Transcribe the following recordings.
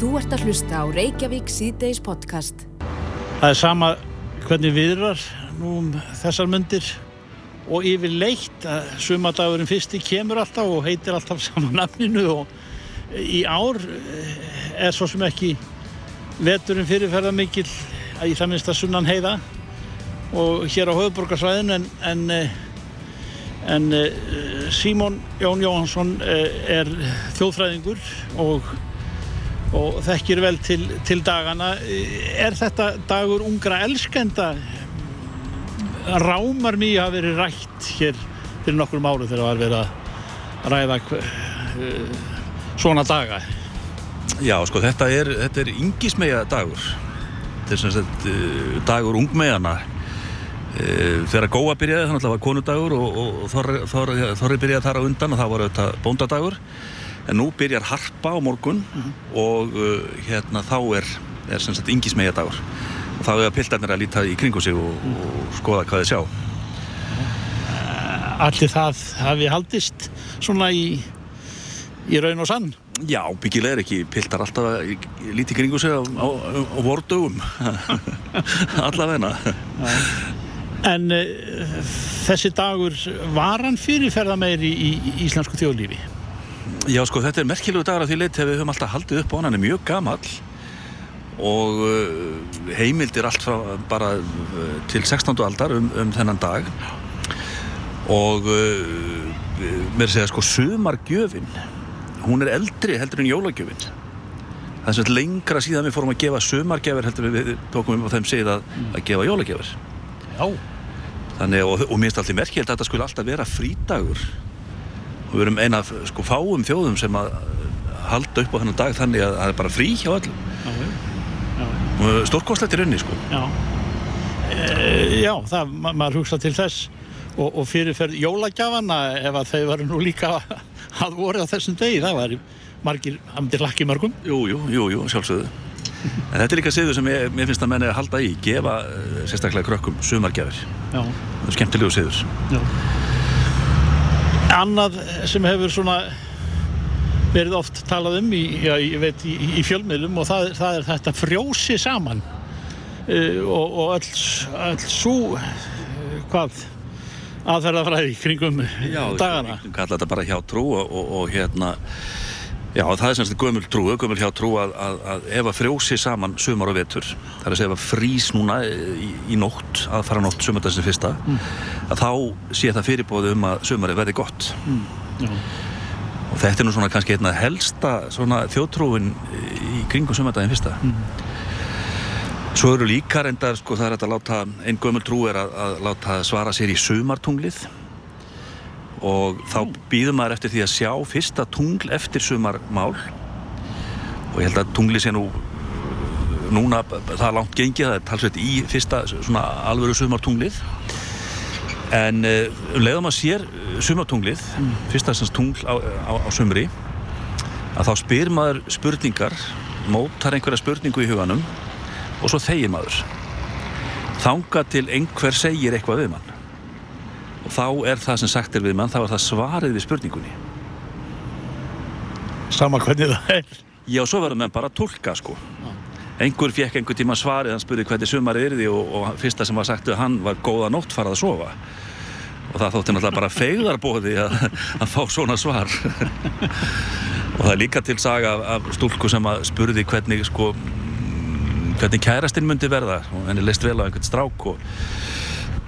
Þú ert að hlusta á Reykjavík síðdeis podcast. Það er sama hvernig viðrar nú um þessar myndir og yfir leitt að sumadagurinn fyrsti kemur alltaf og heitir alltaf saman nafninu og í ár eh, er svo sem ekki veturinn fyrirferða mikil í það minnst að sunnan heiða og hér á höfuborgarsvæðin en, en, eh, en eh, Símón Jón Jóhansson er þjóðfræðingur og, og þekkir vel til, til dagana. Er þetta dagur ungra elskenda? Rámar mjög hafa verið rætt hér fyrir nokkrum áru þegar það var verið að ræða svona daga. Já, sko, þetta er, þetta er yngismega dagur. Þetta er sem sagt uh, dagur ungmegana. Uh, þegar Góa byrjaði, þannig að það var konudagur og, og, og Þorri, Þorri, Þorri byrjaði þar á undan og það var auðvitað bóndadagur. En nú byrjar harpa á morgun mm -hmm. og uh, hérna þá er, er sem sagt yngismega dagur. Og þá er piltarnir að líta í kringu sig og, og skoða hvað þið sjá. Allir það hafi haldist svona í, í raun og sann? Já, byggilega er ekki piltar alltaf að líti kringu sig á, á, á vordögum allavegna En uh, þessi dagur var hann fyrirferða meiri í, í íslensku þjóðlífi? Já, sko, þetta er merkilegu dagur af því leitt hefur við höfum alltaf haldið upp á hann, hann er mjög gamall og uh, heimildir allt frá bara uh, til 16. aldar um, um þennan dag. Og mér segja sko sumargjöfin hún er eldri heldur en jólagjöfin. Það er svona lengra síðan við fórum að gefa sumargjafir heldur við tókum um á þeim segið að, að gefa jólagjafir. Já. Þannig, og, og minnst allir merkjöld að þetta skulle alltaf vera frídagur og við erum eina sko fáum þjóðum sem að halda upp á þennan dag þannig að það er bara frí hjá öllum. Stórkostlegt í raunni sko. Já, e, já það, ma maður hugsa til þess. Og, og fyrirferð jólagjafana ef að þau varu nú líka að voru á þessum degi, það var margir, það myndir lakki mörgum? Jú, jú, jú, sjálfsögðu. En þetta er líka siður sem ég, mér finnst að menni að halda í gefa uh, sérstaklega krökkum sumargjafir. Það er skemmtilegu siður. Já. Annað sem hefur svona verið oft talað um í, já, ég veit, í, í fjölmiðlum og það, það er þetta frjósi saman. Uh, og, og öll, öll svo uh, hvað aðferðafræði kringum já, dagana. Já, kalla þetta bara hjá trú og, og, og hérna Já, það er semst gömul trú, gömul hjá trú að, að, að ef að frjósi saman sumar og vetur, það er að segja að frís núna í, í nótt, að fara nótt sumardagsins fyrsta, mm. að þá sé það fyrirbóðu um að sumari verði gott. Mm. Og þetta er nú svona kannski einna helsta svona þjótrúin í kringum sumardagin fyrsta. Mm. Svo eru líka reyndar, sko, það er að láta, einn gömul trú er að, að láta svara sér í sumartunglið og þá býður maður eftir því að sjá fyrsta tungl eftir sumarmál. Og ég held að tungli sé nú núna það er langt gengið, það er talsveit í fyrsta svona alvöru sumartunglið. En um leiðum að sér sumartunglið mm. fyrsta þessans tungl á, á, á sumri að þá spyr maður spurningar mótar einhverja spurningu í huganum og svo þegir maður. Þanga til einhver segir eitthvað við mann þá er það sem sagt er við mann þá er það svarið við spurningunni. Sama hvernig það er. Já, svo verður mann bara að tólka sko. Ah. einhver fekk einhver tíma svarið hann spurði hvernig sumarið er því og, og fyrsta sem var sagt við hann var góða nótt farað að sofa. Og það þótti náttúrulega bara feigðarbóði að, að fá svona svar. Og það er líka til saga af, af stúlku sem að spurði hvernig sko hvernig kærastinn myndi verða. Og henni leist vel á einhvern strák og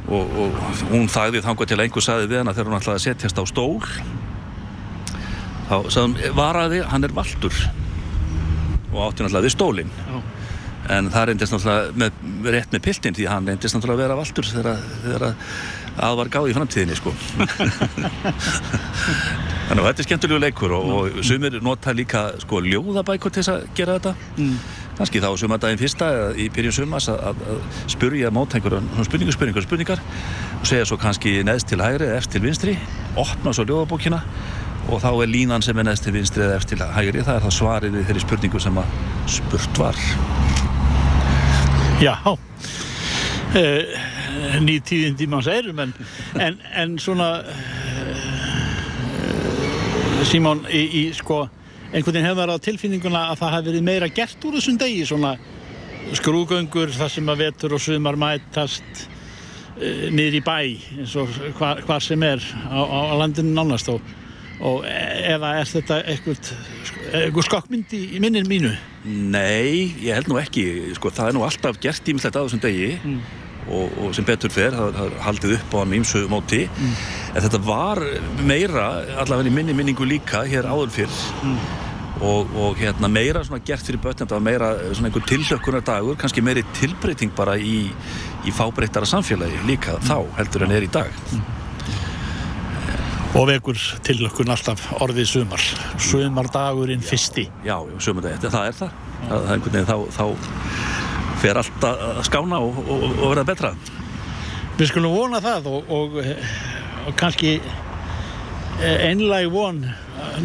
og, og hún þagði þangað til einhver saði við hana þegar hún ætlaði að setjast á stól. Þá sagðum varaði, hann er valdur og átti náttúrulega við stólinn. En það reyndist náttúrulega með, rétt með piltinn því hann reyndist náttúrulega að vera valdur þegar, að var gáð í framtíðinni sko. Þannig að þetta er skemmtilegu leikur og, og sumir nota líka sko ljóðabækur til að gera þetta. Mm kannski þá sumardaginn fyrsta í byrjun sumas að, að, spurja mót einhverjum spurningu, spurningar, spurningar og segja svo kannski neðst til hægri eða eftir til vinstri opna svo ljóðabókina og þá er línan sem er neðst til vinstri eða eftir til hægri það er það svarið við þeirri spurningu sem að spurt var. Já uh, nýtíðin tímans erum en, en, en svona uh, Símón í, í sko einhvern veginn hefur það á tilfinninguna að það hafi verið meira gert úr þessum degi svona skrúgöngur þar sem að vetur og sumar mætast uh, niður í bæ eins og hvað hva sem er á, á, á landinu nánast og, og eða er þetta eitthvað, eitthvað skokkmynd í, í minnin mínu? Nei, ég held nú ekki sko, það er nú alltaf gert ímislegt á þessum degi mm. Og, og sem betur fer það, það haldið upp á hann ímsu móti mm. en þetta var meira allavega í minni minningu líka hér áður fyrr mm. og, og hérna, meira gert fyrir börn þetta var meira einhver tillökkunar dagur kannski meiri tilbreyting bara í, í fábreytara samfélagi líka þá heldur en er í dag Og vekur tilökkun alltaf orðið sumar. Sumardagurinn fyrsti. Já, sumardaginn, það er það. Það veginn, þá, þá fer allt að skána og, og, og verða betra. Við skulum vona það og, og kannski einlæg von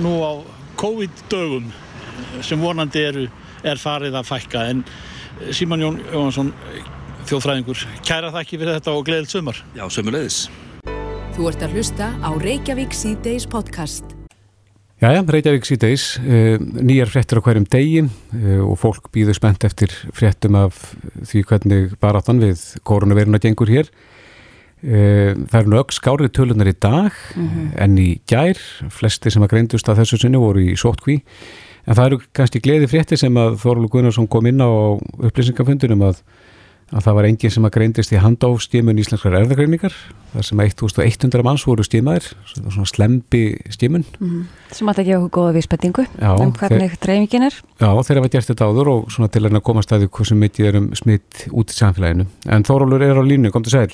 nú á COVID-dögum sem vonandi eru, er farið að fækka. En Síman Jón Jóhansson, þjóðfræðingur, kæra þakki fyrir þetta og gleðilt sumar. Já, sumulegis. Þú ert að hlusta á Reykjavík C-Days podcast. Jæja, Reykjavík C-Days, nýjar fréttir á hverjum degi og fólk býður spennt eftir fréttum af því hvernig baráttan við koronaviruna gengur hér. Það eru nögg skárið tölunar í dag mm -hmm. en í gær, flesti sem að greindust að þessu sinni voru í sótkví en það eru kannski gleði fréttir sem að Þorlu Gunnarsson kom inn á upplýsingafundunum að að það var enginn sem að greindist í handáfstímun íslenskar erðagreiningar þar sem 1100 manns voru stímaðir svona slempi stímun. Mm -hmm. sem alltaf gefa okkur góða vísbendingu um hvernig dreifingin er. Já, þeir hafa gert þetta áður og svona til að koma staði hvað sem mikið er um smitt út í samfélaginu. En Þórólur er á línu, kom til sæl.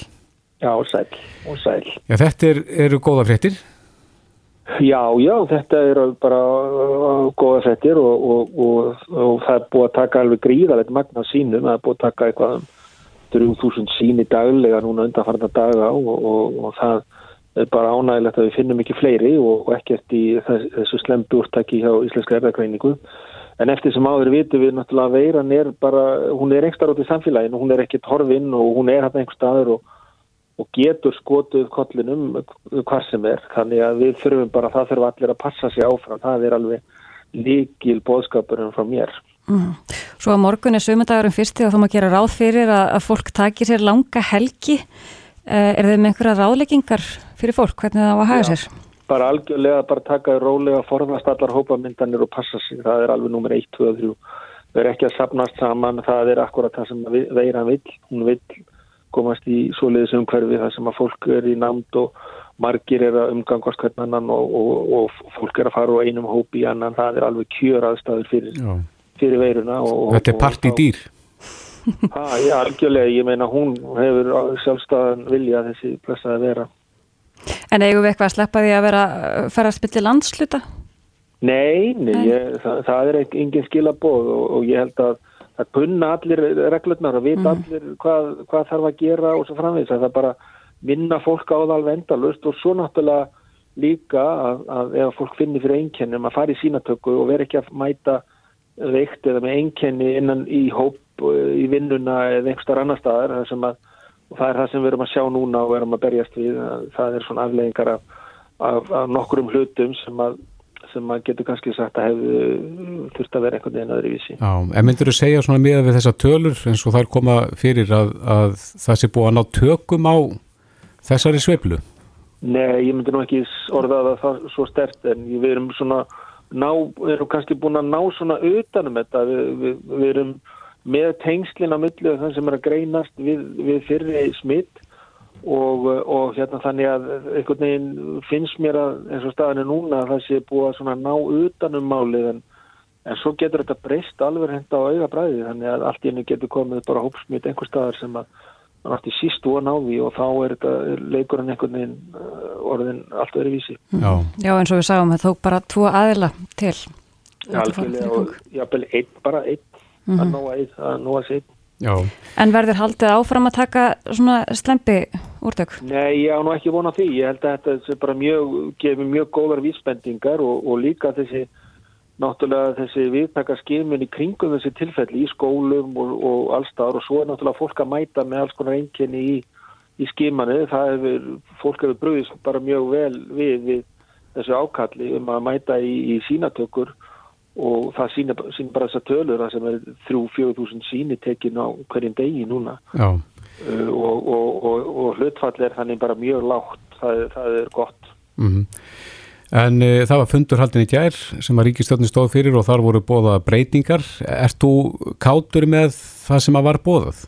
Já, sæl, og sæl. Já, þetta er, eru góða fréttir? Já, já, þetta eru bara uh, góða fréttir og, og, og, og það er búið að taka alveg gríðalegt magna sínum, það er búið að taka eitthvað um 3000 síni daglega núna undanfarnar daga og, og, og það er bara ánægilegt að við finnum ekki fleiri og ekkert í þessu slemdu úrtaki hjá Íslenska erðargreiningu en eftir sem áður vitum við náttúrulega að veiran er bara, hún er einhver átt í samfélaginu, hún er ekkert horfinn og hún er hann einhver staður og, og getur skotuð kollinum hvar sem er, þannig að við þurfum bara, það þurfum allir að passa sig áfram, það er alveg líkil bóðskapurinn frá mér Mm. Svo að morgun er sömundagurum fyrsti og þá má gera ráð fyrir að, að fólk takir sér langa helgi. Uh, er þið með einhverja ráðleggingar fyrir fólk? Hvernig það var að hafa sér? Bara algjörlega bara taka rólega forðast allar hópamyndanir og passa sig. Það er alveg nummer 1, 2 og 3. Það er ekki að sapnast saman. Það er akkurat það sem veiran vill. Hún vill komast í soliðis umhverfi það sem að fólk er í námt og margir er að umgangast hvernig annan og, og, og fólk er að fara á einum hópi annan. Það er alveg kjör aðstæður fyrir Já fyrir veiruna. Og, Þetta er partidýr? Er algjörlega, ég meina hún hefur sjálfstæðan vilja þessi blessaði vera. En eigum við eitthvað að sleppa því að vera að spilja landsluta? Nei, nei ég, það, það er engin skilabóð og, og ég held að það kunna allir reglurnar og vita mm. allir hvað, hvað þarf að gera og svo framvegis að það bara minna fólk á það alveg endalust og svo náttúrulega líka að, að ef fólk finnir fyrir einkennum að fara í sínatöku og vera ekki að mæta veikt eða með einkenni innan í hóp eh, í vinnuna eða einhverstar annar staðar það, að, það er það sem við erum að sjá núna og erum að berjast við það er svona afleggingar af, af, af nokkurum hlutum sem að sem að getur kannski sagt að hefðu þurft að vera einhvern veginn aðri vísi Já, en myndur þú segja svona miða við þessa tölur eins og það er koma fyrir að, að það sé búið að ná tökum á þessari sveiflu? Nei, ég myndi nú ekki orða að það svo stert en við erum svona ná, erum kannski búin að ná svona utanum þetta, við, við, við erum með tengslina millu þann sem er að greinast við, við fyrri smitt og, og hérna þannig að einhvern veginn finnst mér að eins og staðinu núna að það sé búið að ná utanum málið en, en svo getur þetta breyst alveg henda á auga bræði þannig að allt í henni getur komið bara hópsmitt einhver staðar sem að hann átti síst að ná því og þá er þetta leikurinn einhvern veginn uh, orðin allt öðru vísi. Já. Já eins og við sáum það tók bara tvo aðila til. Já, alveg og jáfnvel einn, bara einn mm -hmm. að nóa einn, að nóa einn. Já. En verður haldið áfram að taka svona slempi úrtök? Nei, ég á nú ekki vona því. Ég held að þetta bara mjög, gefur mjög góðar vísbendingar og, og líka þessi náttúrulega þessi viðtaka skimun í kringum þessi tilfelli í skólum og, og allstaðar og svo er náttúrulega fólk að mæta með alls konar einkenni í, í skimanu það hefur, fólk hefur bröðist bara mjög vel við, við þessu ákalli um að mæta í, í sínatökur og það sýnir sín bara þessar tölur það sem er 3-4 þúsund síni tekin á hverjum degi núna. Uh, og, og, og, og hlutfall er þannig bara mjög lágt. Það, það er gott. Mm -hmm. En uh, það var fundurhaldin í gær sem að Ríkistjóðin stóð fyrir og þar voru bóða breytingar Erst þú kátur með það sem að var bóðað?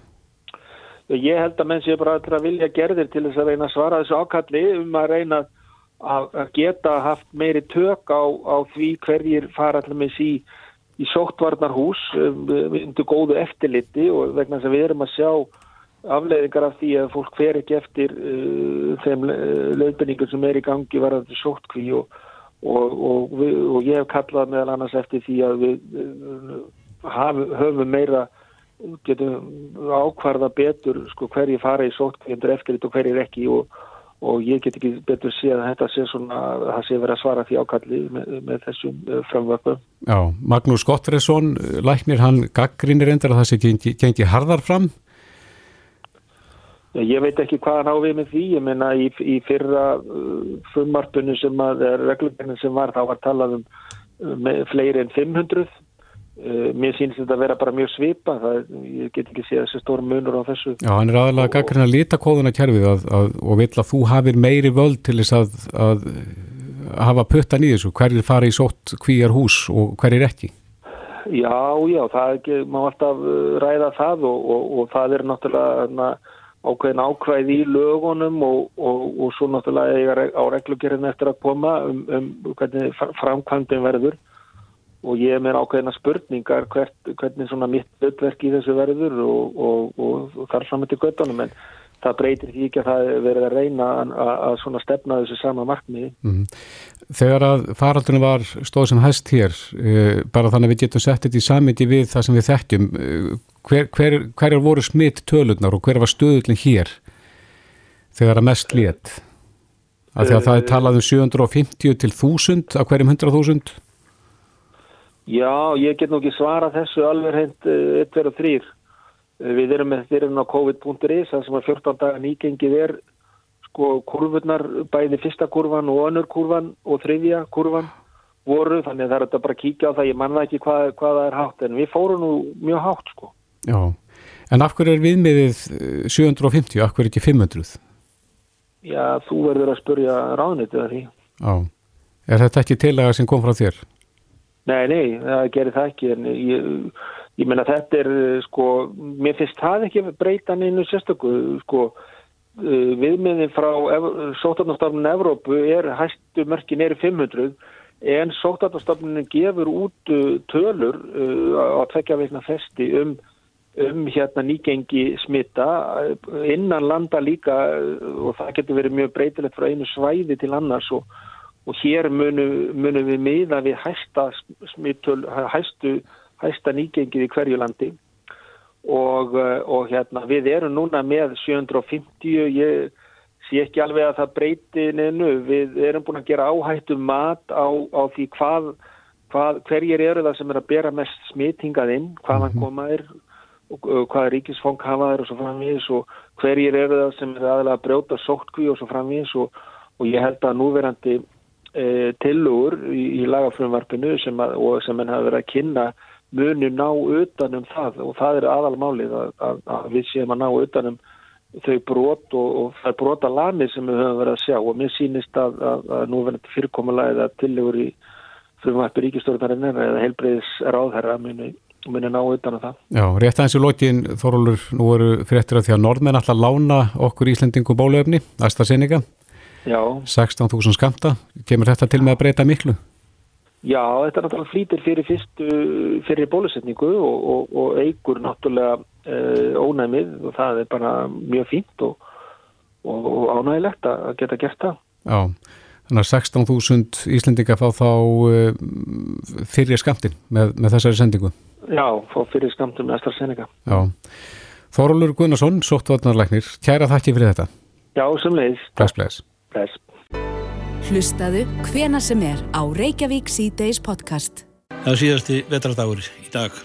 Ég held að menn sé bara að vilja gerðir til þess að reyna að svara þessu ákalli um að reyna að geta haft meiri tök á, á því hverjir fara allir með sí í sóttvarnarhús um, undir góðu eftirliti og vegna þess að við erum að sjá afleiðingar af því að fólk fer ekki eftir uh, þeim löfbenningum sem er í gangi varðandi sóttkví og, og, og, og ég hef kallað meðal annars eftir því að við uh, haf, höfum meira getum ákvarða betur sko, hverjir fara í sóttkví undir eftirlit og hverjir ekki og ég get ekki betur séð að þetta sé svona að það sé verið að svara því ákalli með, með þessum eh, framvöpum. Já, Magnús Gottfriðsson, læknir hann gaggrínir endur að það sé gengi, gengi harðar fram? Ég veit ekki hvað hann á við með því, ég menna í, í fyrra uh, frumarpunum sem að, reglumennum sem var, þá var talað um uh, fleiri en 500 Uh, mér sýnst þetta að vera bara mjög svipa það, ég get ekki séð þessi stór munur á þessu. Já, hann er aðalega gaggrinn að lita kóðuna kjærfið að, að, og vil að þú hafir meiri völd til þess að, að hafa puttan í þessu, hverjir fara í sótt kvíjar hús og hverjir ekki? Já, já, það er ekki má alltaf uh, ræða það og, og, og það er náttúrulega ákveðin ákvæði í lögunum og, og svo náttúrulega á reglugjörðin eftir að koma um, um hvernig framkvæmdum verður og ég er með ákveðina spurningar hvert, hvernig svona mitt hlutverk í þessu verður og, og, og, og þar saman til göttunum en það breytir því ekki að það verður að reyna að, að svona stefna þessu sama markmiði. Mm. Þegar að faraldunum var stóð sem hæst hér, uh, bara þannig að við getum sett þetta í samiti við það sem við þekkjum, uh, hver, hver, hver er voru smitt tölurnar og hver var stöðullin hér þegar að mest létt? Af því að það er talað um 750 til 1000 af hverjum 100.000? Já, ég get nú ekki svara þessu alveg hend 1, 2 og 3. Við erum með þeirrin á COVID.is það sem að 14 daga nýgengið er sko kurvurnar, bæði fyrsta kurvan og önnur kurvan og þriðja kurvan voru, þannig að það er bara að kíkja á það, ég manna ekki hvað, hvað það er hátt en við fórum nú mjög hátt sko. Já, en af hverju er viðmiðið 750, af hverju ekki 500? Já, þú verður að spurja ráðnitið af því. Já, er þetta ekki tilaga sem kom frá þér? Nei, nei, það gerir það ekki en ég, ég menna þetta er sko, mér finnst það ekki breytan einu sérstöku sko uh, viðmiðin frá sótarnastofnun Evrópu er hæstu mörkin er 500 en sótarnastofnun gefur út tölur á tvekja veikna festi um, um hérna nýgengi smitta innan landa líka og það getur verið mjög breytilegt frá einu svæði til annars og og hér munum munu við miða við hæsta, smittöl, hæstu, hæsta nýgengið í hverju landi og, og hérna við erum núna með 750, ég sé ekki alveg að það breyti neinu, við erum búin að gera áhættu mat á, á því hvað, hvað, hverjir eru það sem er að bera mest smittingað inn, hvaðan mhm. Hvaða ríkisfóng hafa þeir og svo framvís og hverjir eru það sem er aðalega að brjóta sóttkví og svo framvís og, og ég held að núverandi e, tilugur í, í lagafrumvarpinu sem að, sem henn hafa verið að kynna muni ná utanum það og það er aðalmálið að, að, að við séum að ná utanum þau brot og, og það er brota lani sem við höfum verið að sjá og mér sýnist að nú verður fyrirkomulega eða tilugur í frumvarpi ríkistórnarinnar eða heilbreyðis ráðherra muni muni ná utan á það. Já, rétt aðeins í lokin Þorólur, nú eru fréttir af því að norðmenn alltaf lána okkur Íslandingu bólöfni, AstraZeneca 16.000 skamta, kemur þetta til með að breyta miklu? Já, þetta náttúrulega flýtir fyrir fyrstu fyrir bólusetningu og, og, og eigur náttúrulega e, ónæmið og það er bara mjög fínt og, og ánægilegt að geta gert það. Já, þannig að 16.000 Íslendinga fá þá e, fyrir skamtin með, með þessari sendingu. Já, fá fyrir skamtin með AstraZeneca. Já, Þorólur Gunnarsson, sóttvarnarleiknir, kæra þakki fyrir þetta. Já, sem leiðist. Bless, bless. Bless. Hlustaðu hvena sem er á Reykjavík C-Days podcast. Það er síðasti vetradagur í dag.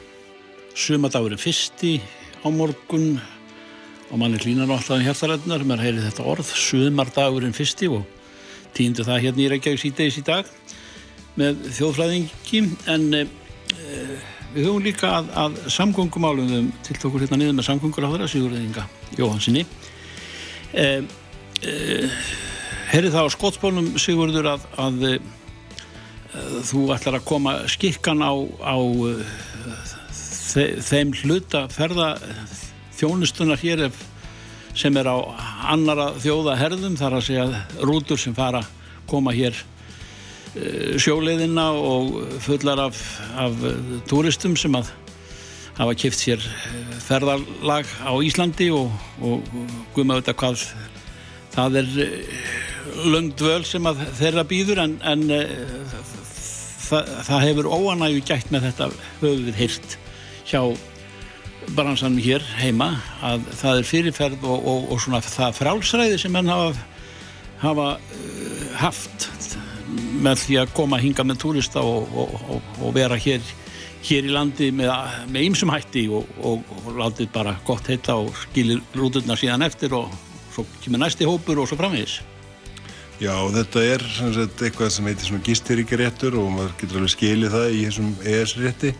Sumadagurinn fyrsti á morgun og manni klínar alltaf hérþarætnar. Mér heyri þetta orð, sumardagurinn fyrsti og týndu það hérna í Reykjavík C-Days í dag með þjóðfræðingi en eh, við höfum líka að, að samgöngumálum til okkur hérna niður með samgöngur á þeirra Sigurðinga Jóhansinni eh, eh, Herri það á skótsbólum Sigurður að, að eh, þú ætlar að koma skikkan á, á þe þeim hluta ferða þjónustunar hér ef, sem er á annara þjóða herðum þar að segja rútur sem fara koma hér sjóleiðina og fullar af, af túristum sem að hafa kipt sér ferðarlag á Íslandi og, og, og guðma auðvitað hvað það er löngd völ sem að þeirra býður en, en það, það hefur óanægu gætt með þetta höfuð hýrt hjá bransanum hér heima að það er fyrirferð og, og svona það frálsræði sem menn hafa, hafa haft með því að koma hinga með túrista og, og, og vera hér, hér í landi með ýmsum hætti og, og látið bara gott heita og skilir rúturna síðan eftir og svo kemur næsti hópur og svo framvegis. Já, þetta er sagt, eitthvað sem heitir svona gistiríkjaréttur og maður getur alveg skilið það í þessum ES-rétti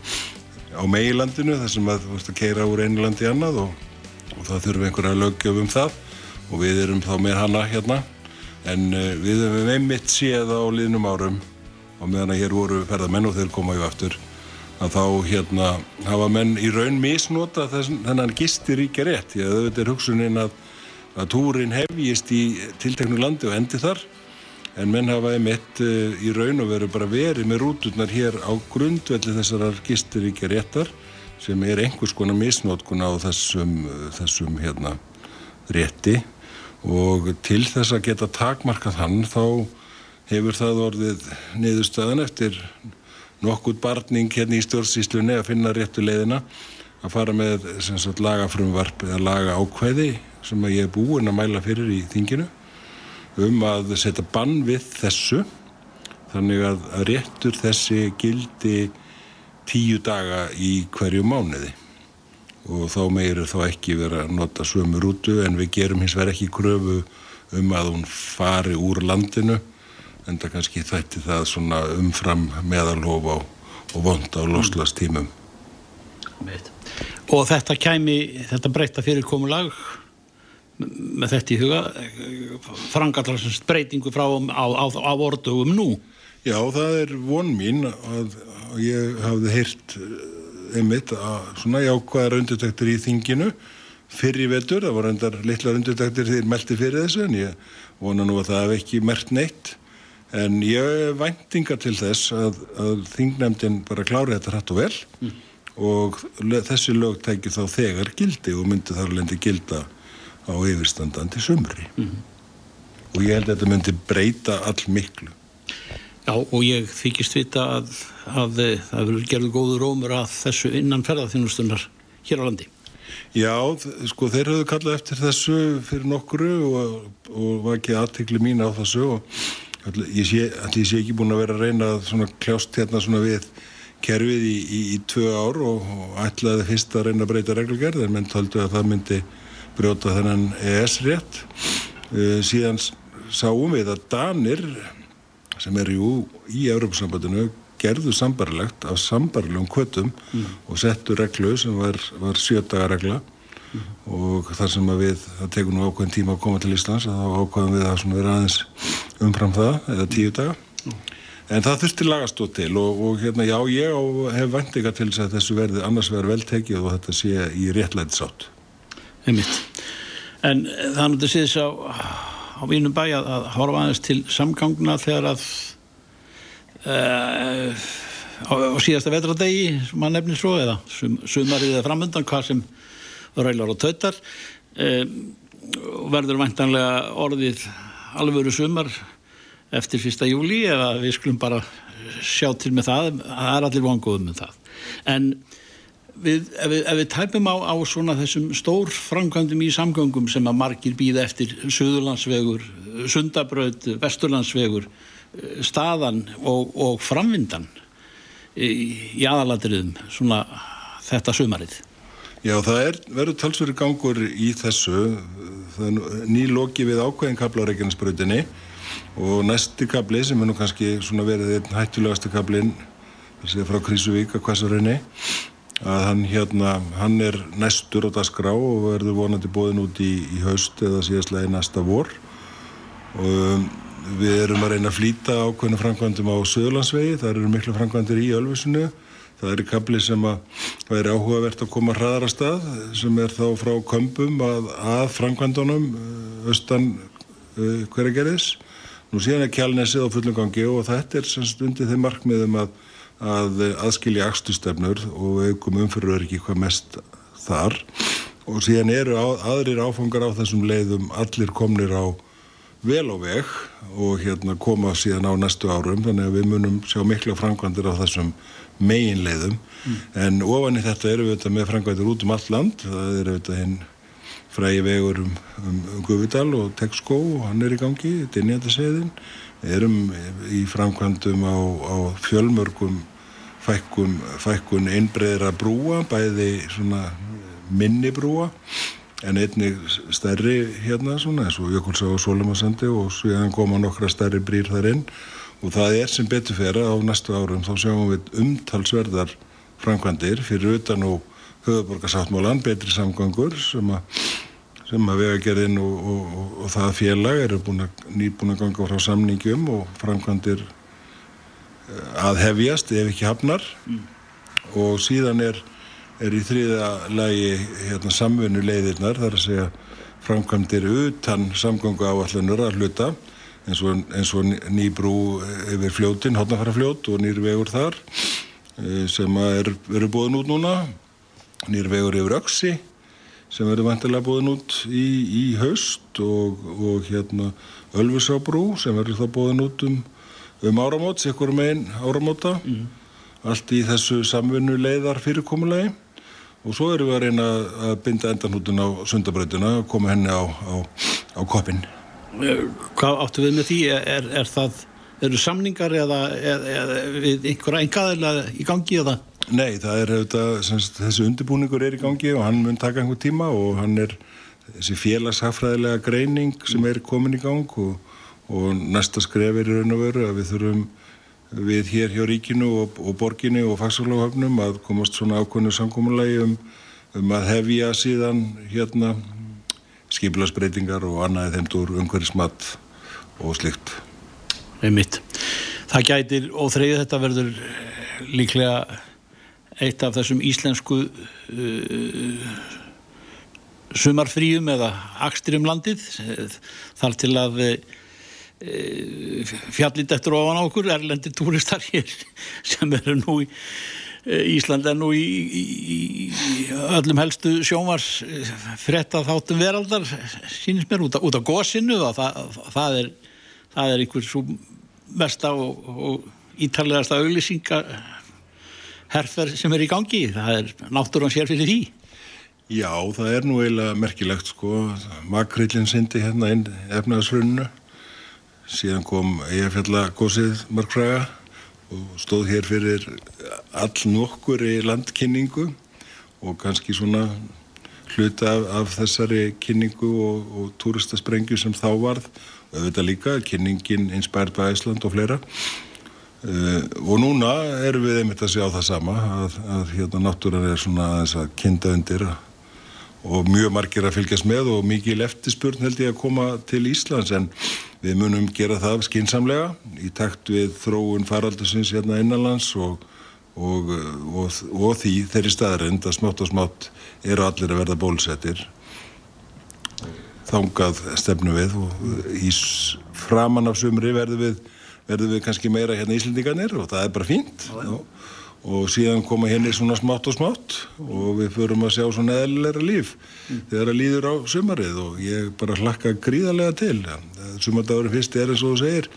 á meilandinu þar sem maður vorst að keira úr einu landi í annað og það þurfum einhverja lögjöf um það og við erum þá með hana hérna en uh, við hefum einmitt séð á liðnum árum og meðan að hér voru ferðamenn og þeir koma í aftur að þá hérna hafa menn í raun misnota þennan gistiríkja rétt. Því að auðvitað er hugsunin að, að túrin hefjist í tilteknu landi og endi þar. En menn hafa einmitt uh, í raun og veru bara verið með rúturnar hér á grundvelli þessarar gistiríkja réttar sem er einhvers konar misnótkun á þessum, þessum hérna rétti og til þess að geta takmarkað hann þá hefur það orðið niðurstaðan eftir nokkuð barning hérna í stjórnsýslunni að finna réttu leiðina að fara með sagt, lagafrumvarp eða laga ákveði sem ég er búinn að mæla fyrir í þinginu um að setja bann við þessu. Þannig að réttur þessi gildi tíu daga í hverju mánuði og þá meiri þá ekki vera að nota sömu rútu en við gerum hins vegar ekki kröfu um að hún fari úr landinu en það kannski þætti það svona umfram meðalhof á, og vond á loslastímum. Og þetta kæmi, þetta breyta fyrirkomulag með þetta í huga frangallarsins breytingu frá á, á, á orðugum nú? Já, það er von mín að ég hafði heyrt einmitt að svona jákvæðar undirtæktur í þinginu fyrir vetur, það voru endar litlar undirtæktur þegar meldi fyrir þessu en ég vona nú að það hef ekki mert neitt en ég væntinga til þess að, að þingnefndin bara klári þetta hrætt og vel mm. og þessi lög tækir þá þegar gildi og myndi þar lendi gilda á yfirstandandi sumri mm. og ég held að þetta myndi breyta all miklu Já og ég þykist vita að, að það verður gerðu góður rómur að þessu innan ferðarþjónustunar hér á landi. Já, sko þeir höfðu kallað eftir þessu fyrir nokkuru og, og var ekki aðtekli mín á þessu og ég sé, ég sé ekki búin að vera að reyna svona kljást hérna svona við kerfið í, í, í tvö ár og, og ætlaði fyrst að reyna að breyta reglugerð en menn tóldu að það myndi brjóta þennan ES-rétt. Uh, síðan sáum við að Danir sem er jú í Európa-sambandinu gerðu sambarlegt af sambarlegum kvötum mm. og settu reglu sem var, var sjötagaregla mm. og þar sem að við, það tekur nú ákveðin tíma að koma til Íslands og þá ákveðum við að vera aðeins umfram það eða tíu daga mm. en það þurfti lagastótt til og, og hérna já ég á, hef vendinga til þess að þessu verði annars verður veltekið og þetta sé í réttlæti sátt Einmitt. En þannig að það sé þess að á vínum bæ að, að horfa aðeins til samgangna þegar að uh, á, á síðasta vetradegi sem maður nefnir svo eða sum, sumarið eða framöndan hvað sem rælar og tautar uh, verður vantanlega orðið alvöru sumar eftir fyrsta júli eða við skulum bara sjá til með það það er allir vanguðum með það. En við, ef, við, ef við tæpum á, á svona þessum stór framkvæmdum í samgöngum sem að margir býða eftir Suðurlandsvegur, Sundabraut, Vesturlandsvegur, eh, staðan og, og framvindan í, aðalatriðum svona þetta sumarið. Já, það er, verður talsverður gangur í þessu, er nýloki við ákveðin kablareikjarnisbrautinni og næsti kabli sem er nú kannski svona verið einn hættulegasti kablin það sé frá Krísuvík að Kvassaröðinni að hann hérna, hann er næstur á dasgrá og verður vonandi bóðin út í, í haust eða síðastlega í næsta vor. Og um, við erum að reyna að flýta ákveðinu framkvæmdum á Söðlandsvegi, það eru miklu framkvæmdir í Ölfusinu. Það eru kapli sem að er áhugavert að koma hraðara stað sem er þá frá kömbum að, að framkvæmdunum uh, austan uh, hverja gerðis nú síðan er kjálnesið á fullum gangi og þetta er semst undir þeim markmiðum að að aðskilja axtustefnur og aukum umfyrir ekki hvað mest þar. Og síðan eru á, aðrir áfangar á þessum leiðum allir komnir á vel á veg og hérna koma síðan á næstu árum. Þannig að við munum sjá miklu framkvæmdir á þessum megin leiðum mm. en ofan í þetta eru við þetta með framkvæmdir út um allt land. Það eru þetta hinn frægi vegur um, um, um Guðvidal og Texco og hann er í gangi, þetta er nýjandaseiðin. Við erum í framkvæmdum á, á fjölmörgum fækkun, fækkun einbreiðra brúa, bæði minni brúa en einnig stærri hérna svona eins og Jökulsá og Sólemarsandi og sviðan koma nokkra stærri brýr þar inn. Og það er sem betur fyrir á næstu árum þá sjáum við umtalsverðar framkvæmdir fyrir utan og höfuborgarsáttmálan, betri samgangur sem að sem að vegagerðin og, og, og, og það félag eru nýbúin að ganga frá samningjum og framkvæmdir að hefjast ef ekki hafnar mm. og síðan er, er í þriða lagi hérna, samfunnu leiðirnar þar að segja framkvæmdir utan samgangu áallanur að hluta eins og, eins og nýbrú yfir fljótin, hodnafæra fljót og nýrvegur þar e, sem er, eru búin út núna nýrvegur yfir öksi sem verður vantilega búin út í, í haust og, og hérna Ölfusábrú sem verður þá búin út um um áramót, sikkur megin áramóta mm. allt í þessu samfunnu leiðar fyrirkomulegi og svo erum við að reyna að binda endanhútun á sundabröðuna og koma henni á, á, á koppin Hvað áttu við með því? Er, er það, eru samningar eða, eða við einhverja engaðilega í gangi eða? Nei, það er auðvitað, semst, þessi undirbúningur er í gangi og hann mun taka einhver tíma og hann er þessi félagshafræðilega greining sem er komin í gang og og næsta skref er í raun og veru að við þurfum við hér hjá ríkinu og, og borginu og fagsalóhafnum að komast svona ákvöndu samkómulagi um, um að hefja síðan hérna skipilagsbreytingar og annaðið þeim úr umhverfismat og slikt. Einmitt. Það gætir og þreyð þetta verður líklega eitt af þessum íslensku uh, sumarfríum eða aksturum landið þar til að Eh, fjallit eftir ofan á okkur erlendi túristar hér sem eru nú í eh, Ísland er nú í, í, í öllum helstu sjónvars eh, fretta þáttum veraldar sínist mér út, á gósinu og það, það er er einhver svo mesta og, og ítallegasta auglýsinga herfer sem er í gangi. Það er náttúrulega sér fyrir því. Já, það er nú eiginlega merkilegt sko, makrillin sindi hérna inn efnaðsrunnu síðan kom Eyjafjallagósið Markfræga og stóð hér fyrir all nokkur í landkynningu og kannski svona hluta af, af þessari kynningu og, og túristasprengju sem þá varð. Og auðvitað líka kynningin Inspired by Iceland og fleira. Uh, og núna erum við einmitt að sjá það sama að, að hérna náttúran er svona aðeins að kynna undir og mjög margir að fylgjast með og mikið leftispurn held ég að koma til Íslands. En Við munum gera það skinsamlega í takt við þróun faraldusins hérna innanlands og, og, og, og því þeirri staðarind að smátt og smátt eru allir að verða bólsettir. Þángað stefnu við og í framann af sumri verðum við, verðum við kannski meira hérna íslendingarnir og það er bara fínt. Já og síðan koma henni svona smátt og smátt og við förum að sjá svona eðlilega líf mm. þegar það líður á sumarið og ég bara hlakka gríðarlega til sumardagur fyrst er eins og þú segir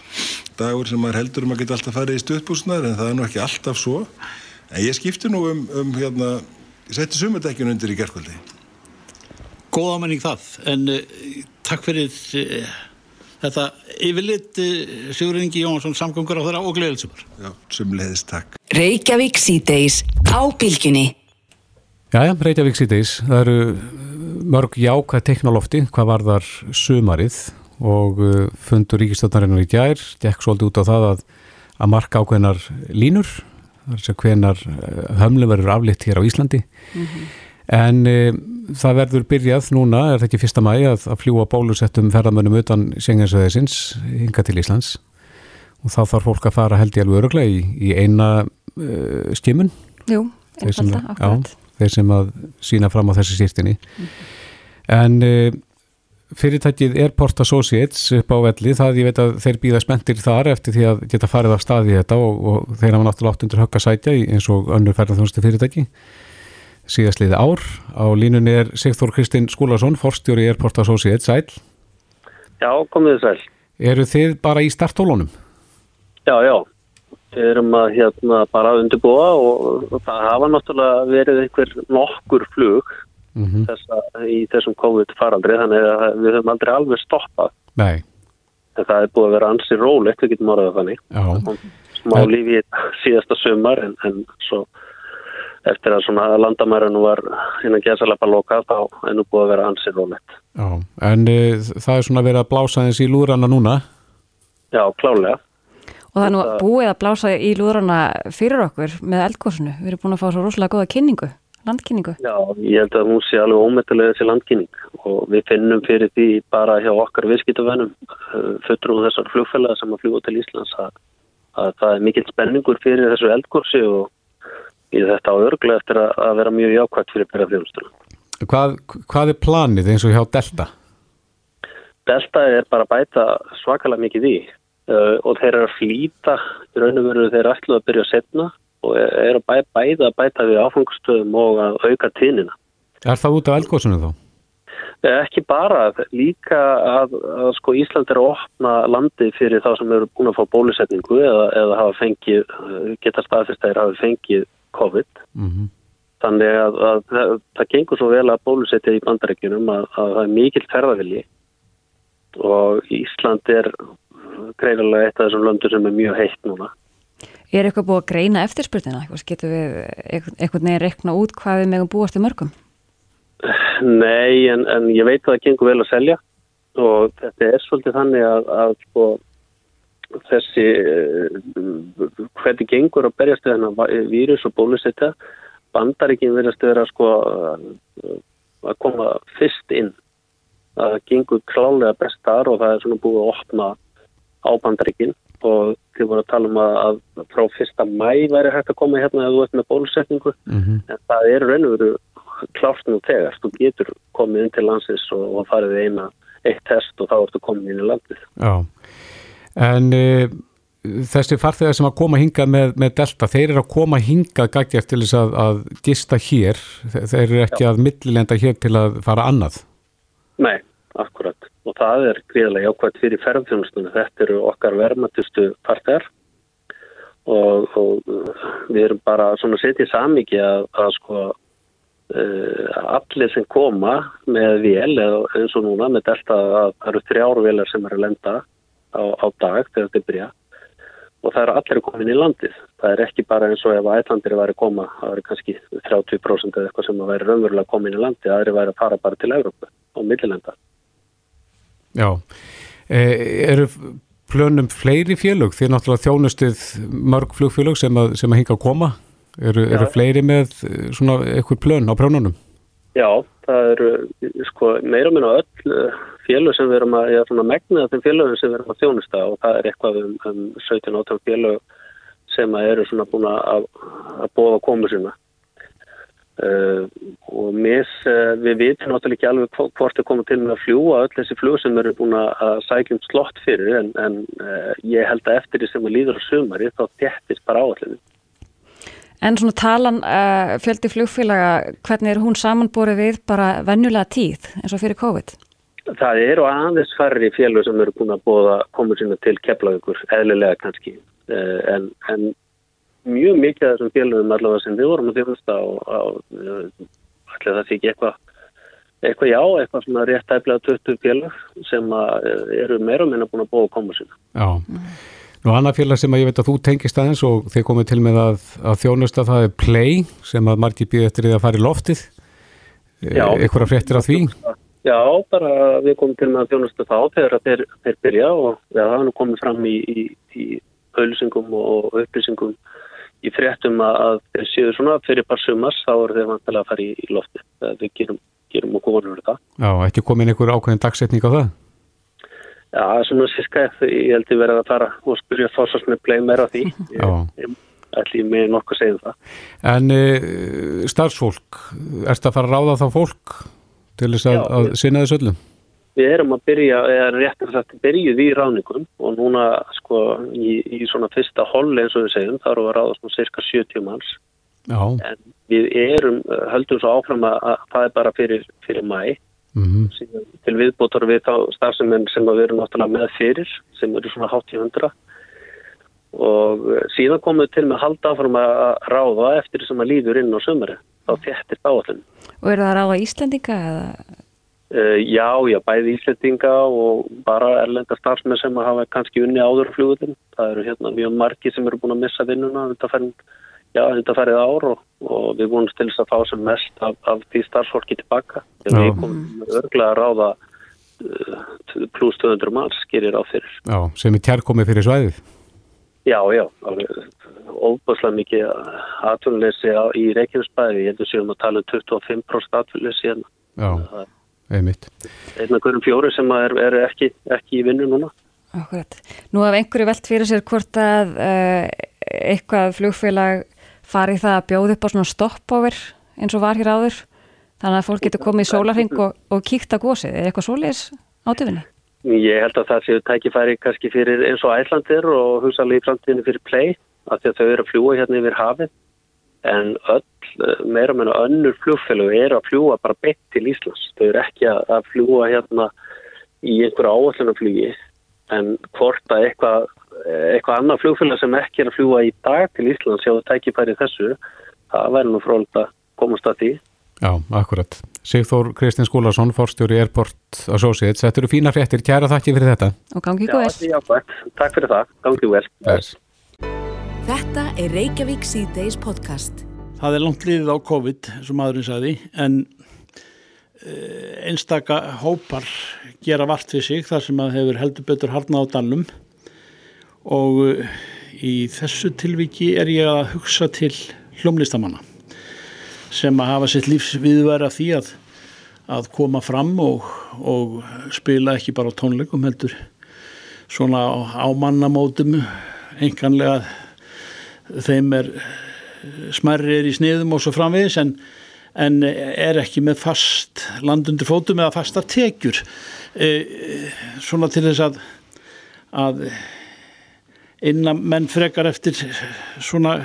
dagur sem maður heldur um að geta alltaf farið í stuðbúsnar en það er nú ekki alltaf svo en ég skipti nú um, um hérna, ég setti sumardekkjun undir í gerðkvöldi Góða menning það en uh, takk fyrir uh, þetta yfirleitt uh, Sigur Ingi Jónsson samgöngur á þeirra og gleðilsumar Já, sumleðist takk Reykjavík síðdeis á bylginni. Jæja, Reykjavík síðdeis. Það eru mörg jáka teknolófti hvað var þar sumarið og uh, fundur ríkistöldnarinn í gær gekk svolítið út á það að, að marka ákveðnar línur þar sem hvenar hömlu verður aflitt hér á Íslandi en e, það verður byrjað núna, er það ekki fyrsta mæ að, að fljúa bólusettum ferðamönnum utan Sjenginsöðisins hinga til Íslands? Og þá þarf fólk að fara held í alveg öruglega í, í eina uh, skimun. Jú, einfalda, akkurat. þeir sem að sína fram á þessi sýrtinni en uh, fyrirtækið Airport Associates upp á velli, það ég veit að þeir býða spenntir þar eftir því að geta farið af stað í þetta og, og þeir hafa náttúrulega átt undir högg að sætja í- eins og önnur ferðarþjónustu fyrirtæki síðastliði ár. Á línunni er Sigþór Kristinn Skúlason, forstjóri Airport Associates, sæl. Já, komið þið sæl. Eru þið bara í startólunum? Já, já. Við erum að hérna bara að undirbúa og, það hafa náttúrulega verið einhver nokkur flug Mm þessa, í þessum COVID faraldri þannig að við höfum aldrei alveg stoppað. Nei, En það er búið að vera ansi rólegt, við getum orðað þannig. já, Smá En- lífi síðasta sumar en, en svo eftir að svona landamærinu var innan gesalapa lokað þá er nú búið að vera ansi rólegt. já. En uh, það er svona verið að blása eins í lúðrana núna. Já, klálega. Og það er nú Þetta- búið að blása í lúðrana fyrir okkur með eldgósinu. Við erum búin að fá svo rosalega góða kynningu, landkynningu. Já, ég held að hún sé alveg ómetulega þessi landkynning og við finnum fyrir því bara hjá okkar viðskiptavennum fötrum þessar flugfélaga sem að fljúa til Íslands að, að það er mikill spenningur fyrir þessu eldkursi og í þetta á örglega eftir að, vera mjög jákvæmt fyrir byrjafljónustuna. Hvað, hvað er planið eins og hjá Delta? Delta er bara að bæta svakalega mikið í uh, og þeir eru að flýta í raun og veru þeir ætlu að byrja að setna og eru að bæ, bæða að bæta við áfangstöðum og að auka tíðnina. Er það út af eldgóðsunu þá? Eh, Ekki bara, líka að, að sko Ísland er að opna landi fyrir þá sem eru búin að fá bólusetningu eða, eða hafa fengið, eh, geta staðfyrst að þeir hafa fengið COVID. Mm Þannig að, að það, það gengur svo vel að bólusetja í bandaríkjunum að, að það er mikill ferðavilji og Ísland er greiðarlega eitt af þessum löndur sem er mjög heitt núna. Er eitthvað búið að greina eftirspurnina? Eitthvað Getur við einhvern veginn rekna út hvað við megum búast í mörgum? Nei, en, en ég veit að það gengur vel að selja og þetta er svolítið þannig að, að sko, þessi uh, hvernig gengur að berjast við hennar vírus og bólusetja? Bandaríkin verðast vera sko að koma fyrst inn. Það gengur klálega best þar og það er svona búið að opna á bandaríkin. Og þið voru að tala um að, að frá fyrsta mæ væri hægt að koma hérna eða þú ert með bólusetningu. -hmm. en það er raun og veru klárt nú þegar, þú getur komið inn til landsins og, og farið eina eitt test og þá ertu komið inn í landið. Já. En uh, þessi farþegar sem að koma hingað með, með Delta, þeir eru að koma hingað gaggjart til þess að, að gista hér. Þe- Þeir eru ekki að millilenda hér til að fara annað. Nei, akkurat og það er gríðarlega jákvæmt fyrir ferðfjónustunum þetta eru okkar vermatustu farþegar. Og, og við erum bara svona setið samíki að, að sko uh, allir sem koma með vél eða eins og núna með delta að það eru þrjárvélar sem eru að lenda á, á dag þegar þetta byrja og það eru allir komin í landið það er ekki bara eins og ef ætlandir væri koma það eru kannski 30% eða eitthvað sem að væri raunverulega komin í landið það eru væri að fara bara til Európa og millilenda Já. Eh, eru plönum fleiri félög? Þið er náttúrulega þjónustið mörg flugfélög sem að, sem að hinga að koma. Eru, eru fleiri með eh, svona eitthvað plön á prjónunum? Já, það eru sko, meira og minna öll eh, félög sem við erum að, ég er svona megnið af þeim félögum sem við erum að þjónusta og það er eitthvað um, um 17-18 félög sem eru svona búin að, að bóða komu sína. Uh, og mis, uh, við vitum náttúrulega ekki alveg hvo- hvort er komið til með að fljúa öll þessi flug sem eru búin að sækja um slott fyrir en, en uh, ég held að eftir því sem við líður á sumari þá þéttist bara áallinu. En svona talan uh, fjöldi flugfélaga, hvernig er hún samanborið við bara venjulega tíð eins og fyrir COVID? Það eru aðeins færri félög sem eru búin að bóða komur sína til keflaugur, eðlilega kannski, Eh, en, en mjög mikið af þessum félögum allavega sem við vorum að þjóðast á, á allir það sé ekki eitthvað, eitthvað já, eitthvað svona rétt tæplega 20 félög sem að, eh, eru meira minna búin að bóða komur sína. Já. Nú annað félag sem ég veit að þú tengist aðeins og þeir komið til með að, að þjónusta það er Play sem að margir býð eftir því að fara í loftið. Já. Eitthvað fréttir af því? Já, bara við komum til með að þjónusta þá þegar þeir, þeir byrja og það er nú komið fram í, í, í auðlýsingum og upplýsingum í fréttum að þeir séu svona fyrir par sumars þá eru þeir vantilega að fara í, í lofti. Við gerum, gerum okkur vonur það. Já, ekki komin einhver ákveðin dagsetning á það? Já, svona sérska ég held að vera að fara og spyrja fórsvarsmið bleið meira á því. Já. Ég, með nokkuð að segja um það. En e, starfsfólk, erst að fara að ráða þá fólk til þess að, að sinna þessu öllum? Við erum að byrja, eða réttar sagt, byrjuð í ráningum og núna sko í, í svona fyrsta holli eins og við segjum, þá við að ráða svona cirka 70 manns. Já. En við erum, höldum svo áfram að, að það er bara fyrir, fyrir mæ, mm -hmm. til viðbótar við þá starfsefnum sem við erum náttúrulega með fyrir, sem eru svona hátt í hundra og síðan komum við til með að halda áfram að ráða eftir sem að líður inn á sömuri, þá þettir áallin. Og eru það að ráða Íslandinga eða? Uh, já, já, bæði Íslandinga og bara erlenda starfsmenn sem hafa kannski unni áður flugutin. Það eru hérna mjög margi sem eru búin að missa vinnuna þetta færið ár og, og við vonum til þess að fá sem mest af, af því starfsfólki tilbaka. Þegar við komum örglega að ráða uh, pluss 200 manns gerir á fyrir. Já, sem er tjárkomið fyrir svæðið. Já, já, óbúslega mikið atvinnuleysi í Reykjavíksbæði, ég heldur séum að tala um 25% atvinnuleysi hérna. Já, einmitt. Einna hverjum fjóri sem er, er ekki, ekki í vinnu núna. Akkurat. Nú haf einhverju velt fyrir sér hvort að uh, eitthvað flugfélag fari það að bjóða upp á svona stopover eins og var hér áður, þannig að fólk getur komið í sólarheng og, og kíkt að gósið, er eitthvað svoleiðis átöfinni? Ég held að það séu tækifæri kannski fyrir eins og æslandir og hugsalega í framtíðinu fyrir play af því að þau eru að fljúa hérna yfir hafið en öll meira meina önnur flugfélög eru að fljúa bara beitt til Íslands. Þau eru ekki að fljúa hérna í einhverju áallunaflugi en hvort að eitthvað, eitthvað annað flugfélag sem ekki er að fljúa í dag til Íslands sjáu tækifæri þessu, það væri nú fróld að komast að því. Já, akkurat. Sigþór Kristins Skúlason, forstjóri Airport Associates. Þetta eru fína fréttir. Kæra þakki fyrir þetta. Og gangi. Já, já, takk fyrir það. Gangi vel. Yes. Þetta er Reykjavík C-Days podcast. Það er langt liðið á COVID, sem maðurinn sagði, en einstaka hópar gera vart við sig þar sem að hefur heldur betur harna á dannum og í þessu tilviki er ég að hugsa til hljómlistamanna sem að hafa sitt lífs viðværa því að, að koma fram og, og spila ekki bara tónleikum heldur svona á, mannamótum. Enganlega þeim er smerri er í sniðum og svo framvegis en, en er ekki með fast landundir fótum eða fastar tekjur. E, svona til þess að að innan menn frekar eftir svona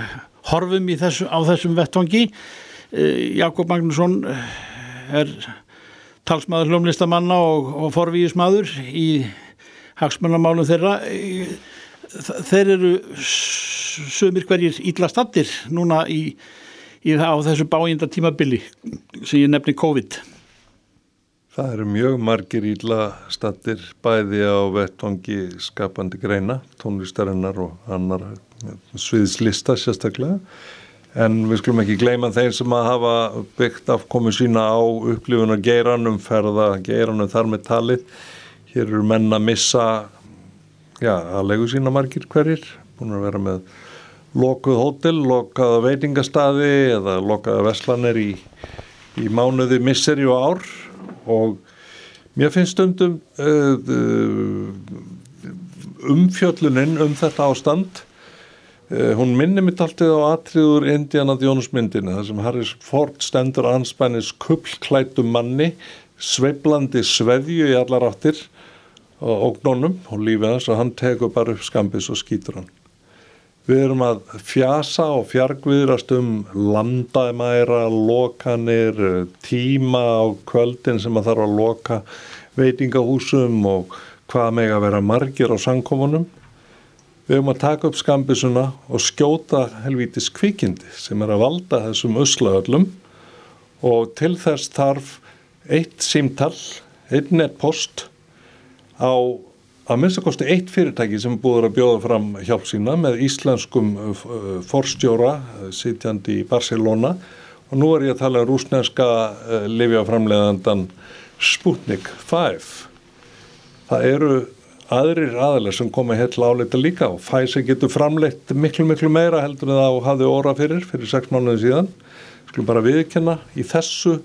horfum þessu, á þessum vettvangi. Jakob Magnusson er talsmaður hljómlistamanna og, og forvíðismadur í hagsmannamálum þeirra. Þeir eru sömur hverjir ítla stattir núna í, í á þessu bájinda tímabili sem ég nefni COVID Það eru mjög margir ítla stattir bæði á vettvangi skapandi greina, tónlistarinnar og annar sviðslista sérstaklega. En við skulum ekki gleyma þeir sem að hafa byggt afkomi sína á upplifunar geiranum, ferða geiranum þar með talið. Hér eru menn að missa, já, að legu sína margir hverjir, búin að vera með lokuð hótel, lokaða veitingastadi eða lokaða veslanir í, í mánuði misseri og ár og mér finnst stundum uh, umfjölluninn um þetta ástand Uh, hún minni mitt alltaf á atriður Indiana Jones myndinu þar sem Harris Ford stendur anspænis kullklættum manni sveiblandi sveðju í allar áttir og ógnónum og lífið hans og hann tekur bara upp skambis og skýtur hann. Við erum að fjasa og fjargviðrast um landamæra, lokanir, tíma á kvöldin sem að þarf að loka veitingahúsum og hvað meg að vera margir á sankomunum Við höfum að taka upp skambisuna og skjóta helvítis kvikindi sem er að valda þessum öslaöllum og til þess þarf eitt símtall, einn netpost á að minnstakosti eitt fyrirtæki sem búður að bjóða fram hjálp sína með íslenskum uh, forstjóra uh, sitjandi í Barcelona. Og nú er ég að tala um rúsneska uh, livjaframleðandan Sputnik 5. Það eru aðrir aðalega sem koma hér til áleita líka og Pfizer getur framleitt miklu miklu meira heldur en það hafði óra fyrir fyrir sex mánuði síðan. Skulum bara viðkenna í þessu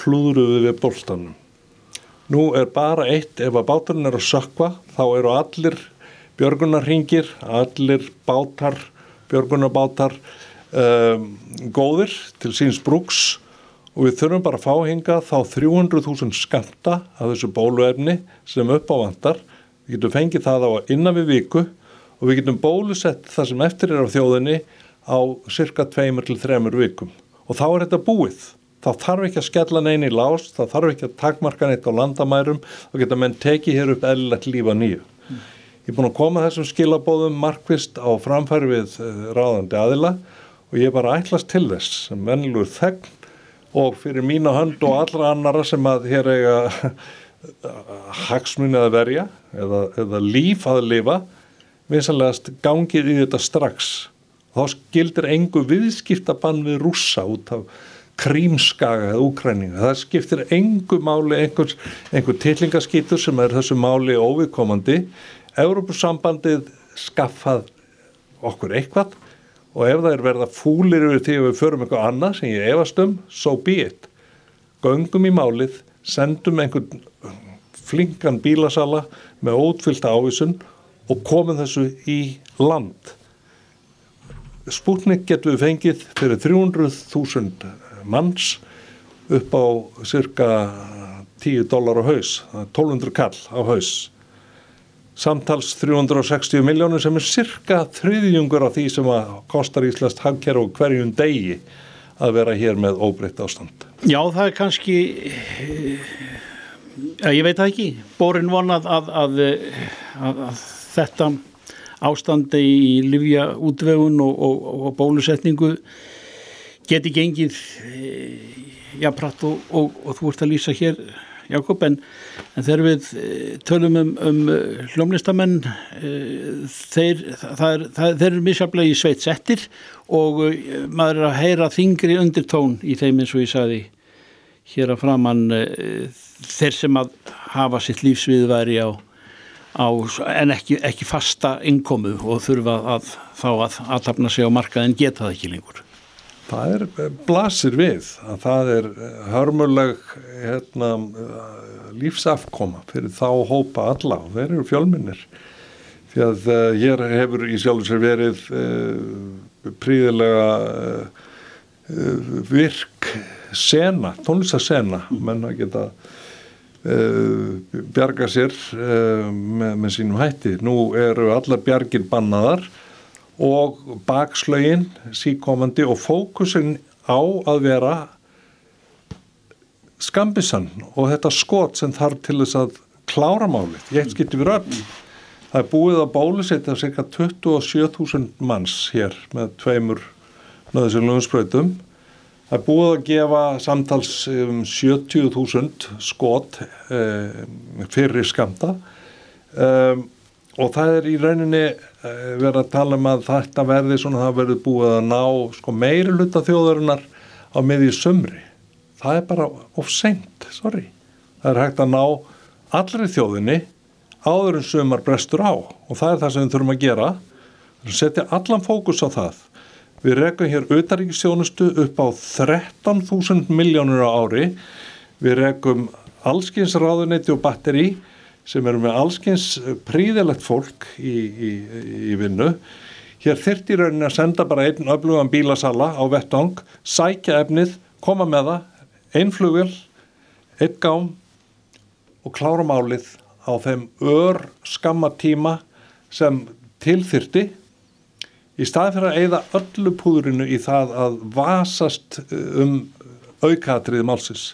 klúðruðu við bóltanum nú er bara eitt ef að báturinn er að sökva þá eru allir björgunarringir allir bátar björgunarbátar um, góðir til síns brúks. Og við þurfum bara að fá hinga þá 300.000 skamta af þessu bóluefni sem upp á vandar við getum fengið það á innan við viku og við getum bólusett það sem eftir er á þjóðinni á cirka 2-3 vikum. Og þá er þetta búið þá þarf ekki að skella neina í lás þá þarf ekki að takmarka neitt á landamærum þá geta menn tekið hér upp eðlilegt lífa nýju mm. ég er búin að koma þessum skilabóðum markvist á framfæri við uh, ráðandi aðila og ég er bara ætlast til þess sem vennlur þegn og fyrir mína hönd og allra annara sem að hér eiga hagsmunni að verja eða, eða líf að lifa vinsanlegast gangið í þetta strax þá skildir engu viðskiptabann við rússa út af krímskaga eða úkræninga það skiptir engu máli einhver, einhver tillingaskýtur sem er þessu máli óviðkomandi. Európusambandið skaffað okkur eitthvað og ef það er verða fúlir yfir því að við förum eitthvað annað sem ég efast um, so be it. Göngum í málið, sendum einhvern flinkan bílasala með ótfylta ávísun og komum þessu í land. Sputnik getur við fengið fyrir 300.000 manns upp á cirka 10 dólar á haus 1200 kall á haus samtals 360 miljónur sem er cirka þriðjungur af því sem að kostar Íslands hagkerf og hverjum degi að vera hér með óbreytt ástand. Já, það er kannski ja, ég veit það ekki borin vonað að, að, að, að þetta ástandi í livja útvegun og, og, og bólusetningu geti gengið já, pratt og, og þú ert að lýsa hér Jakob, en, en þegar við eh, tölum um, um eh, hljómlistamenn eh, þeir, það það, þeir eru misjaflega í sveit settir og maður er að heyra þingri undir tón í þeim eins og ég saði hér að framann þeir sem að hafa sitt lífsviðværi á, á en ekki, ekki fasta innkomu og þurfa að þá að aðtapna sig á markað en geta það ekki lengur Það er eh, blasir við að það er eh, hörmuleg hérna, eh, lífsafkoma fyrir þá hópa alla og þeir eru fjölminnir því að uh, hér hefur í sjálf sér verið uh, príðilega uh, virk sena, tónlistasena menn að geta bjarga sér með, með sínum hætti. Nú eru allar bjargir bannaðar og bakslögin síkomandi og fókusin á að vera skambissan og þetta skot sem þarf til þess að klára málið, ég skilti við öll. Það er búið að bólusetja cirka 27.000 manns hér með tveimur nöðsynlugum spröytum það er búið að gefa samtals um 70.000 skot eh, fyrir skamta um, og það er í rauninni Eh, verið að tala um að þetta verði svona það verið búið að ná sko meiri hluta þjóðarinnar á miði sömri. Það er bara of sent, sorry. Það er hægt að ná allri þjóðinni áður en sömar brestur á og það er það sem við þurfum að gera. Við setja allan fókus á það. Við rekum hér auðaríkistjónustu upp á 13.000 miljónur á ári. Við rekum allskynsráðunetti og batteri sem eru með allskyns príðilegt fólk í, í, í vinnu. Hér þyrtir rauninni að senda bara einn öflugan bílasala á vettang, sækja efnið, koma með það, einn flugil, einn gám og klára málið á þeim ör skamma tíma sem tilþyrti í staði fyrir að eigða öllu púðurinu í það að vasast um aukatrið málsis.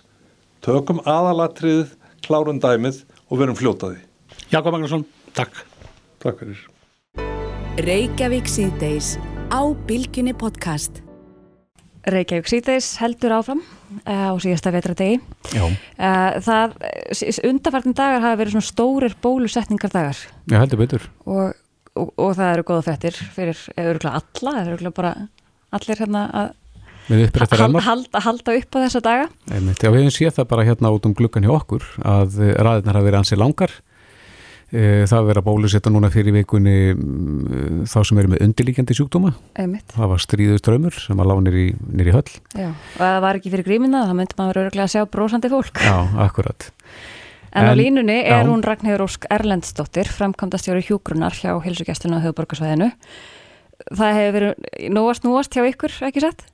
Tökum aðalatrið, klárum dæmið og verum fljótaði. Jakob Magnússon, takk. Takk fyrir. Reykjavík síðdeis á Bilginni podcast. Reykjavík síðdeis heldur áfram uh, á síðasta vetradegi. Já. Uh, það, undarfartin dagar hafa verið svona stórir bólusetningar dagar. Já, heldur betur. Og, og, og það eru goða fettir fyrir öruglega alla, eru öruglega bara allir hérna að Hald, halda, halda upp á þessa daga Einmitt, Já, við hefum séð það bara hérna út um glukkan hjá okkur að raðirnar hafa verið ansið langar e, það verður að bólusetta núna fyrir vikunni mm, þá sem eru með undirlíkjandi sjúkdóma Einmitt. það var stríðuströmmur sem að lág nýri, höll Já, og það var ekki fyrir grímina þá myndi maður öruglega að sjá brósandi fólk Já, akkurat En, á En- línunni er já. hún Ragnhjóður Ósk Erlendsdóttir, framkvæmdastjóri hjúgrunar hjá Hilsugjastluna á höfuborgarsvæðinu. Það hefur verið nóast núast hjá ykkur, ekki satt?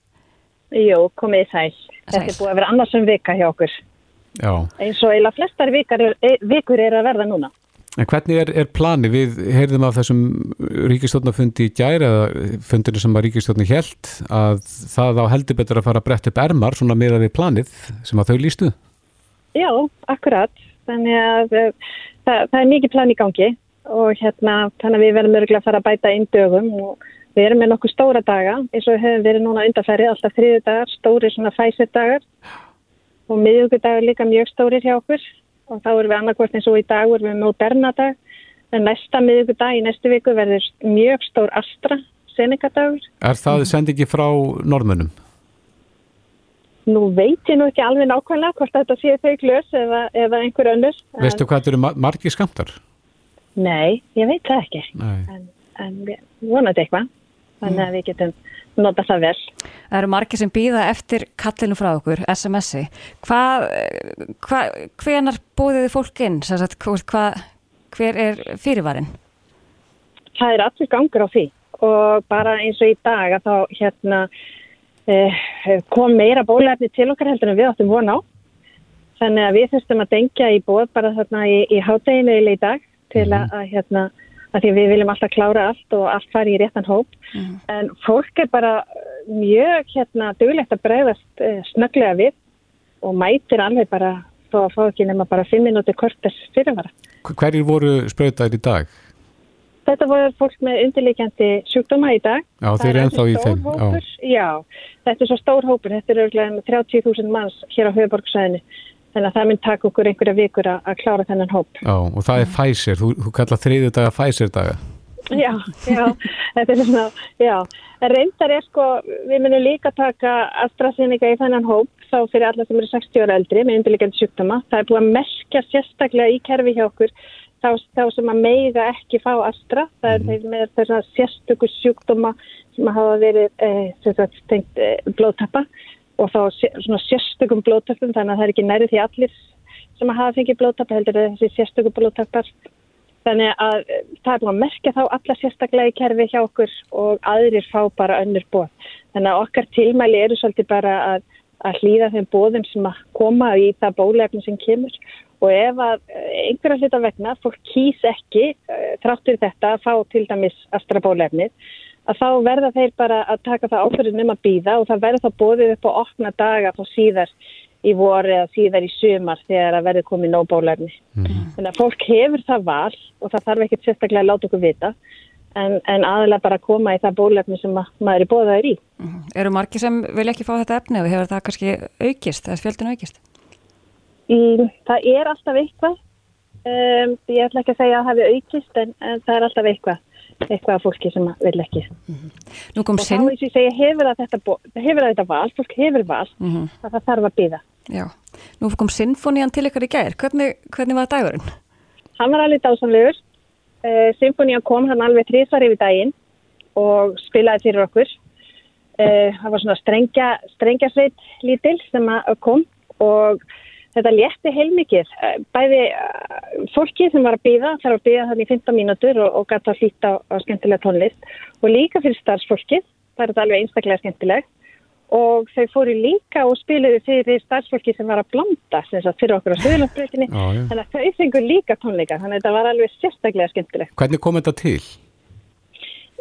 Jú, komið í sæl. Þetta Sæl. er búið að vera annarsum vika hjá okkur. Já, Eins og eiginlega flestar er, e, vikur er að verða núna. en hvernig er, er plani? Við heyrðum af þessum ríkistjórnafundi í gæri eða fundinu sem að ríkistjórni held að það á heldur betur að fara að bretta upp ermar svona meða við planið sem að þau lístu Já, akkurat. Þannig að uh, það, það er mikið plan í gangi og hérna, þannig að við verðum örgulega að fara að bæta inn dögum og við erum með nokkuð stóra daga eins og við höfum verið núna undarfæri, alltaf þriðu dagar, stóri svona fæsir dagar og miðugudagur líka mjög stórir hjá okkur og þá erum við annarkvort eins og í dag erum við með moderna dag en næsta miðugudag í næstu viku verður mjög stór Astra seningadagur. Er það sendingi frá norðmönnum? Nú veit ég nú ekki alveg nákvæmlega hvort þetta séu þau glös eða, eða einhver önnur. Veistu hvað þetta eru ma- margir skamtar? Nei, ég veit það ekki. Nei. En, en vonandi eitthvað. Þannig að við getum nota það vel. Það eru margir sem býða eftir kallinu frá okkur, SMS-i. Hvað, hva, hvenar búðið þið fólk inn? Sem Sagt, hva, hva, hver er fyrirvarin? Það er allir gangur á því og bara eins og í dag að þá hérna eh, kom meira bólefni til okkar heldur en við áttum von á. Þannig að við þurftum að dengja í bóð bara þarna í, í hádeginu í dag til að, að hérna að því að við viljum alltaf klára allt og allt fari í réttan hóp. En fólk er bara eh, mjög hérna duglegt að bregðast uh, snögglega við og mætir alveg bara þó að fá ekki nema bara fimm minúti korters fyrirvara. Hverjir voru sprautaðir í dag? Þetta voru fólk með undirleikjandi sjúkdóma í dag. Já, Það þeir eru er ennþá í þeim. stór Já. hópur. Já, þetta er svo stór hópur. Þetta er örglega með 30.000 manns hér á höfuborgsvæðinu. Þannig að það mun taka okkur einhverja vikur að, að klára þennan hóp. Já, og það er Pfizer, þú, þú kallar þriðju daga Pfizer daga. Já, já, þetta er svona, já. Reyndar er sko, við munum líka taka AstraZeneca í þennan hóp þá fyrir alla sem eru 60 ára eldri með undirleikjandi sjúkdóma. Það er búið að merkja sérstaklega í kerfi hjá okkur þá, þá sem að meiga ekki fá Astra. Það er þeir með þess að sérstöku sjúkdóma sem hafa verið eh, tengt eh, blóðtappa og þá svona sérstökum blóðtappum þannig að það er ekki nærið því allir sem að hafa fengið blóðtappa heldur þessi sérstöku blóðtappar Þannig að eh, það er búin að merkja þá alla sérstaklega í kerfi hjá okkur og aðrir fá bara önnur bóð. Þannig að okkar tilmæli eru svolítið bara að, að hlýða þeim bóðum sem að koma í það bólefni sem kemur og ef að eh, einhverja hluta vegna fólk kýs ekki eh, þráttur þetta að fá til dæmis astra bólefnið að þá verða þeir bara að taka það áfyrir um að býða og það verður þá bóðið upp á opna daga þá síðar í voru eða síðar í sumar þegar að verður komið nóg bólefni. Þannig að fólk hefur það val og það þarf ekkert sérstaklega að láta okkur vita en, en aðalega bara að koma í það bólefni sem að, maður er bóðaður í. Eru margir sem vilja ekki fá þetta efni og hefur það kannski aukist, eða fjöldin aukist? í það er alltaf eitthvað. Um, ég ætla ekki að segja að það hafi aukist en, en það er alltaf eitthvað eitthvað af fólki sem að vil ekki. Nú kom Og þá sinn... eins og ég segja hefur það þetta, hefur það þetta val, fólk hefur val Mhm. að það þarf að býða. Já. Nú kom sinfonían til ykkur í gær. Hvernig, hvernig var dagurinn? Hann var alveg dásamlegur. Uh, Symfónían kom hann alveg þrísvar yfir daginn og spilaði fyrir okkur. Uh, það var svona strengja, strengjasveit lítil sem að kom og þetta létti heilmikið. Uh, bæði uh, fólki sem var að býða, þarf að býða þannig í 15 mínútur og, og gæta að hlýta á, á skemmtilega tónlist og líka fyrir starfsfólkið, það er þetta alveg einstaklega skemmtilegt og þau fóru líka og spiluðu fyrir starfsfólki sem var að blanda fyrir okkur á já. þannig að þau fengur líka tónleika þannig að þetta var alveg sérstaklega skemmtilegt. Hvernig kom þetta til?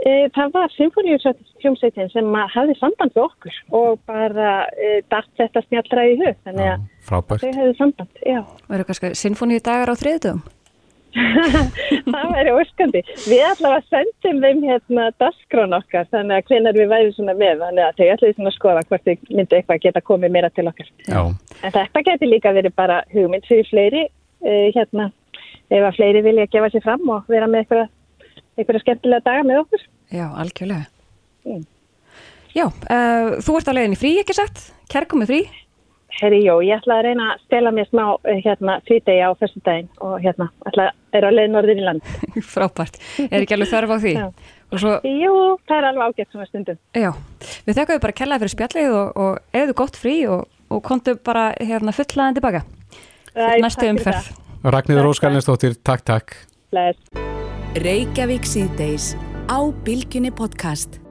E, það var symfóníuhljómsveitin sem hafði samband við okkur og bara e, dætt þetta snjallræði í hug þannig að Frábært. þau hefðu samband, eru kannski sinfoníu dagar á þriðdögum? það væri óskandi. Við allavega sendum þeim hérna dasgrón okkar þannig að hvenar við værum svona með þannig að þau ætlaði svona að skoða hvort þau myndi eitthvað geta komið meira til okkar. Já. En þetta geti líka verið bara hugmynd fyrir fleiri uh, hérna ef að fleiri vilja gefa sér fram og vera með eitthvað, eitthvað skemmtilega daga með okkur. Já, algjörlega. Mm. Já, uh, þú ert á leiðin í frí, ekki satt? Kærkomi frí? Herri, jó, ég ætla að reyna að stela mér smá eh, hérna frídegi á fyrstu daginn og hérna, ætla að er á leið norðin í land. Frábært. Er ekki alveg þörf á því? Já. Svo... Jú, það er alveg ágætt svona stundum. Já, við þakkaðum bara kellaði fyrir spjallið og, og eða gott frí og, og kontum bara hérna fullaðan tilbaka. Næstu umferð. Ragnhildur Óskalinsdóttir, takk, takk. Bless. Á Bilginni podcast.